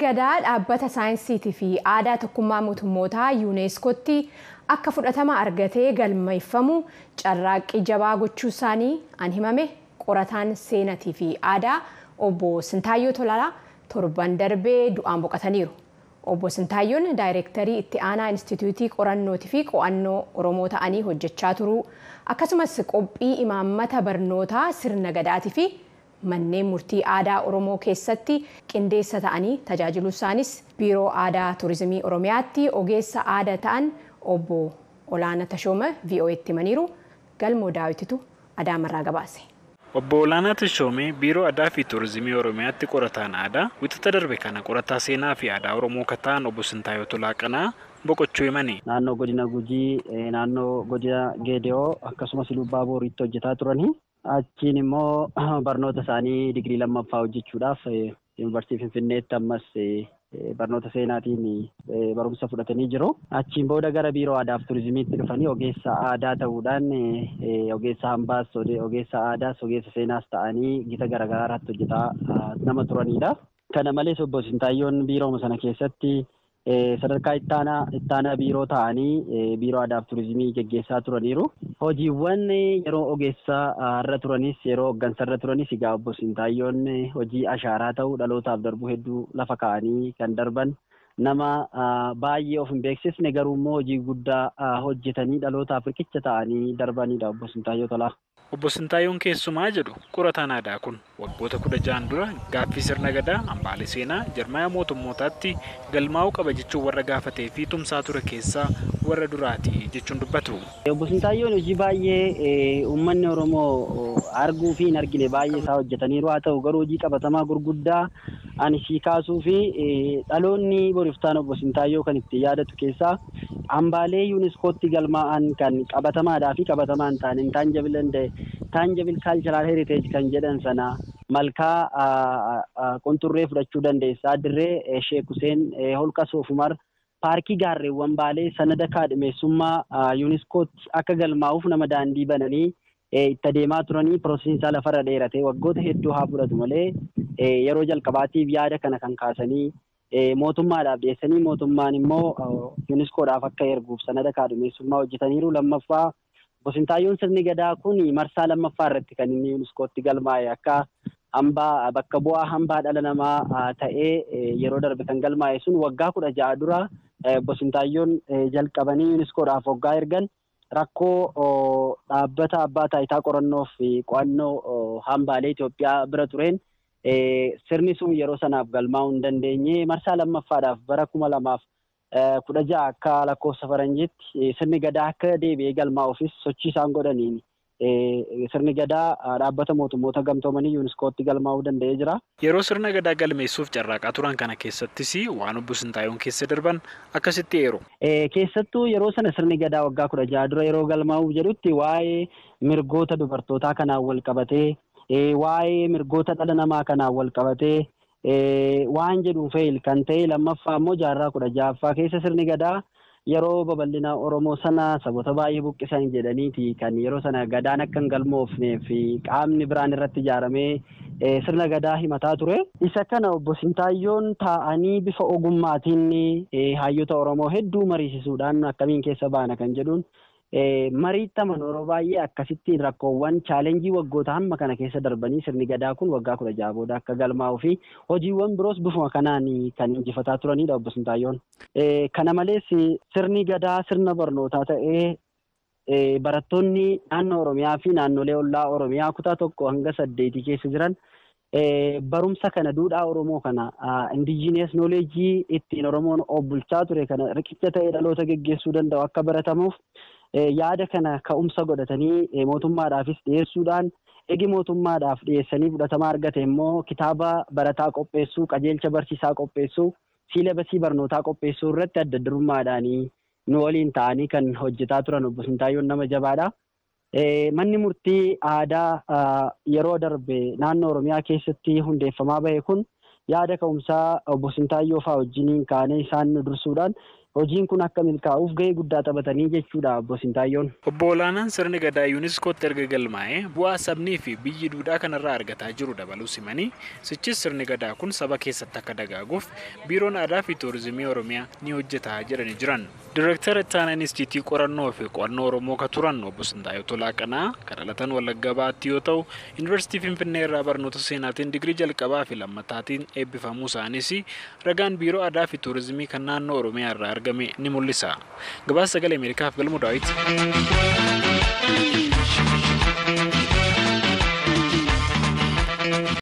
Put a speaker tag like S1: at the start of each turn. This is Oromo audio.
S1: Gadaa dhaabbata saayinsiitii fi aadaa tokkummaa mootummootaa yuuneeskootti akka fudhatama argatee galmeeffamu carraaqqii jabaa gochuu isaanii an himame qorataan seenatii fi aadaa obbo Sintaayyoo Tolaalaa torban darbee du'aan boqotaniiru. Obbo Sintaayyoon daayireektarii itti aanaa Inistitiyuutii qorannootii fi qo'annoo Oromoo ta'anii hojjechaa turuu akkasumas qophii imaammata barnootaa sirna gadaatii fi manneen murtii aadaa Oromoo keessatti qindeessa ta'anii tajaajiluu isaanis biiroo aadaa turizimii Oromiyaatti ogeessa aadaa ta'an obbo Olaanaa Tashooma VOA'tti himaniiru galmoo daawititu adaamarraa gabaase.
S2: Obbo Olaanaa Tashoomee biiroo aadaa fi turizimii Oromiyaatti qorataan aadaa wixata darbe kana qorataa seenaa fi aadaa Oromoo kataan obbo Sintaayyoo Tolaaqanaa boqochuu himani.
S3: Naannoo godina Gujii, naannoo godina Geediyoo akkasumas Lubbaa Booriitti hojjetaa turanii achiin immoo barnoota isaanii digirii lammaffaa hojjechuudhaaf yuunivarsiitii Finfinneetti ammas barnoota seenaatiin barumsa fudhatanii jiru. Achiin booda gara biiroo aadaa fi turizimiitti dhufanii ogeessa aadaa ta'uudhaan ogeessa hambaas, ogeessa aadaas, ogeessa seenaas ta'anii gita garaagaraa irratti hojjetaa nama turanidha. Kana malees obbo Sintaayyoon biirooma sana keessatti sadarkaa ittaanaa ittaanaa biiroo ta'anii biiroo aadaa fi turizimii geggeessaa turaniiru. Hojiiwwan yeroo ogeessa irra turanis yeroo hoggansa irra turanis egaa obbo Sintaayyoon hojii ashaaraa ta'uu dhalootaaf darbuu hedduu lafa kaa'anii kan darban nama baay'ee of hin beeksisne garuu immoo hojii guddaa hojjetanii dhalootaaf riqicha ta'anii darbanidha obbo Sintaayyoo Tolaa.
S2: Obbo Sintaayyoon keessumaa jedhu qorataan aadaa kun waggoota kudha ja'an dura gaaffii sirna gadaa hambaalee seenaa jarmaya mootummootaatti galmaa'uu qaba jechuun warra gaafatee fi tumsaa ture keessaa warra duraati jechuun dubbatu.
S3: Obbo Sintaayyoon hojii baay'ee uummanni Oromoo arguu fi hin argine baay'ee isaa hojjetaniiru haa ta'u garuu hojii qabatamaa gurguddaa ani sii kaasuu fi dhaloonni boriftaan obbo Sintaayyoo kan itti yaadatu keessaa hambaalee yuuniskootti galmaa'an kan qabatamaadhaa fi qabatamaa hin taane taanjabilan taanjabil kaalcharaal heriteej kan jedhan sana malkaa qunxurree fudhachuu dandeessaa dirree sheek Huseen holqa soofumar paarkii gaarreewwan baalee sanada kaadhimeessummaa yuuniskootti akka galmaa'uuf nama daandii bananii itti adeemaa turanii piroosesiinsaa lafarra dheerate waggoota hedduu haa fudhatu malee yeroo jalqabaatiif yaada kana kan kaasanii mootummaadhaaf dhiyeessanii mootummaan immoo yuuniskoodhaaf akka erguuf sanada kaadhimeessummaa hojjetaniiru lammaffaa. Obbo Sintaayyoon sirni gadaa kun marsaa lammaffaa irratti kan inni yuuniskootti galmaa'e akka hambaa bakka bu'aa hambaa dhala namaa ta'ee yeroo darbe kan galmaa'e sun waggaa kudha ja'a dura obbo Sintaayyoon jalqabanii yuuniskoodhaaf waggaa ergan rakkoo dhaabbata abbaa taayitaa qorannoo fi qo'annoo hambaalee Itoophiyaa bira tureen sirni sun yeroo sanaaf galmaa'uu hin dandeenye marsaa lammaffaadhaaf bara kuma lamaaf kudha ja'a akka lakkoofsa faranjiitti sirni gadaa akka deebi'ee galmaa'uufis sochii isaan godhaniin sirni gadaa dhaabbata mootummoota gamtoomanii yuuniskootti galmaa'uu danda'ee jira.
S2: Yeroo sirna gadaa galmeessuuf carraaqaa turan kana keessattis waan obbo Sintaayyoon keessa darban akkasitti eeru.
S3: Keessattuu yeroo sana sirni gadaa waggaa kudha ja'a dura yeroo galmaa'uuf jedhutti waa'ee mirgoota dubartootaa kanaan wal qabatee waa'ee mirgoota dhala namaa kanaan wal qabatee waan jedhuun fe'il kan ta'e lammaffaa immoo jaarraa kudha ja'affaa keessa sirni gadaa yeroo babal'ina Oromoo sana saboota baay'ee buqqisan jedhaniiti kan yeroo sana gadaan akka hin galmoofnee fi qaamni biraan irratti ijaaramee sirna gadaa himataa ture. Isa kana obbo Sintaayyoon taa'anii bifa ogummaatiin hayyoota Oromoo hedduu mariisisuudhaan akkamiin keessa baana kan jedhuun mariitti amanuu yeroo baay'ee akkasittiin rakkoowwan chaalenjii waggoota hamma kana keessa darbanii sirni gadaa kun waggaa kudha ja'a booda akka galmaa'uu fi hojiiwwan biroos bifuma kanaan kan injifataa turanidha obbo Sintaayyoon. Kana malees sirni gadaa sirna barnootaa ta'ee barattoonni naannoo Oromiyaa fi naannolee ollaa Oromiyaa kutaa tokko hanga saddeetii keessa jiran barumsa kana duudhaa Oromoo kana indijinees nooleejii ittiin Oromoon of bulchaa ture kana riqicha ta'ee dhaloota geggeessuu danda'u akka baratamuuf yaada kana ka'umsa godhatanii mootummaadhaafis dhiyeessuudhaan egi mootummaadhaaf dhiyeessanii fudhatama argate immoo kitaaba barataa qopheessuu qajeelcha barsiisaa qopheessuu siilabasii barnootaa qopheessuu irratti adda durummaadhaanii nu waliin ta'anii kan hojjetaa turan obbo Sintaayyoon nama jabaadha. Manni murtii aadaa yeroo darbe naannoo Oromiyaa keessatti hundeeffamaa bahe kun yaada ka'umsaa obbo Sintaayyoo fa'aa wajjiniin kaanee isaan dursuudhaan hojiin kun akka milkaa'uuf gahee guddaa taphatanii jechuudha obbo Sintaayyoon.
S2: Obbo Olaanaan sirni gadaa yuuniskootti erga galmaa'ee bu'aa sabnii fi biyyi duudhaa kanarraa argataa jiru dabaluu simanii sichis sirni gadaa kun saba keessatti akka dagaaguuf biiroon aadaa fi tuurizimii oromiyaa ni hojjetaa jedhanii jiran. Direektara ittaanaa Inistiitii qorannoo fi qo'annoo Oromoo ka turan obbo Sintaayyoo Tolaaqanaa kan dhalatan Wallagga Baatti yoo ta'u Yuunivarsiitii Finfinnee irraa barnoota seenaatiin digirii jalqabaa fi lammataatiin eebbifamuu isaanis ragaan biiroo aadaa fi tuurizimii kan naannoo Oromiyaa irraa argame ni mul'isa. Gabaasa sagalee Ameerikaaf galmu daawwiti.